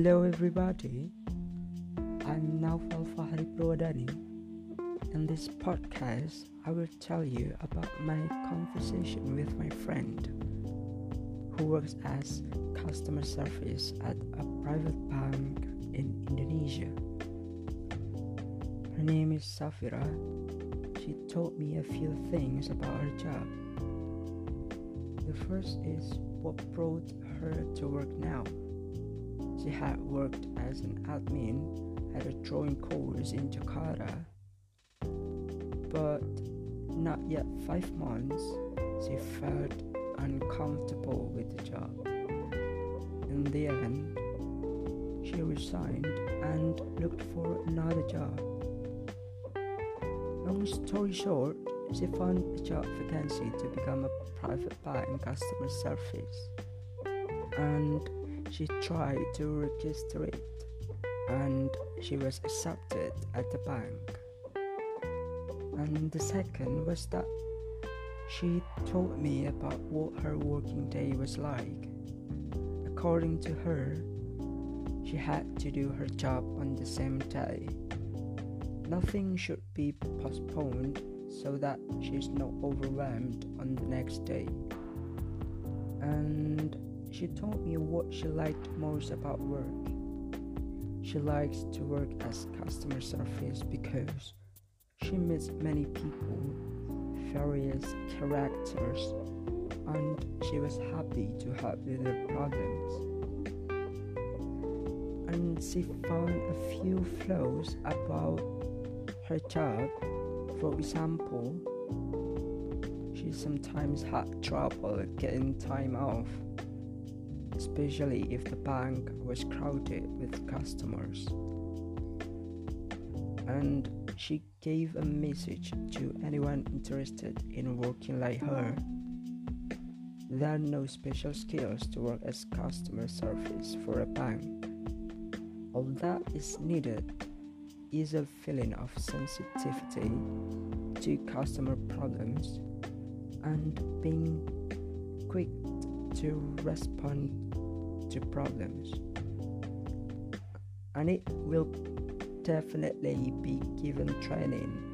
Hello, everybody. I'm Naufal Fahri Prodani. In this podcast, I will tell you about my conversation with my friend who works as customer service at a private bank in Indonesia. Her name is Safira. She told me a few things about her job. The first is what brought her to work now. She had worked as an admin at a drawing course in Jakarta, but not yet five months, she felt uncomfortable with the job. In the end, she resigned and looked for another job. Long story short, she found a job vacancy to become a private bank customer service she tried to register it and she was accepted at the bank. And the second was that she told me about what her working day was like. According to her, she had to do her job on the same day. Nothing should be postponed so that she's not overwhelmed on the next day. She told me what she liked most about work. She likes to work as customer service because she meets many people, various characters, and she was happy to help with their problems. And she found a few flaws about her job. For example, she sometimes had trouble getting time off especially if the bank was crowded with customers. And she gave a message to anyone interested in working like her. There are no special skills to work as customer service for a bank. All that is needed is a feeling of sensitivity to customer problems and being quick to respond to problems. And it will definitely be given training.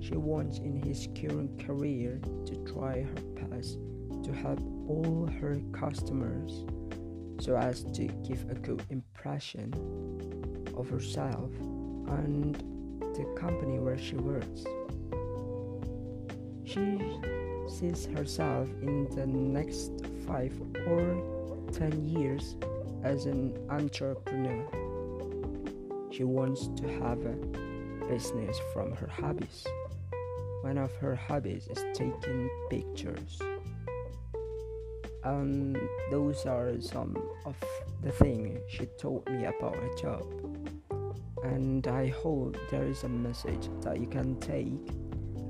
She wants in his current career to try her best to help all her customers so as to give a good impression of herself and the company where she works. She sees herself in the next five or ten years as an entrepreneur. She wants to have a business from her hobbies. One of her hobbies is taking pictures. And those are some of the things she told me about her job. And I hope there is a message that you can take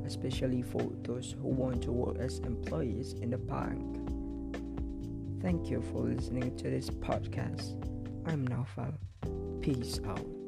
especially for those who want to work as employees in the bank. Thank you for listening to this podcast. I'm Naufal. Peace out.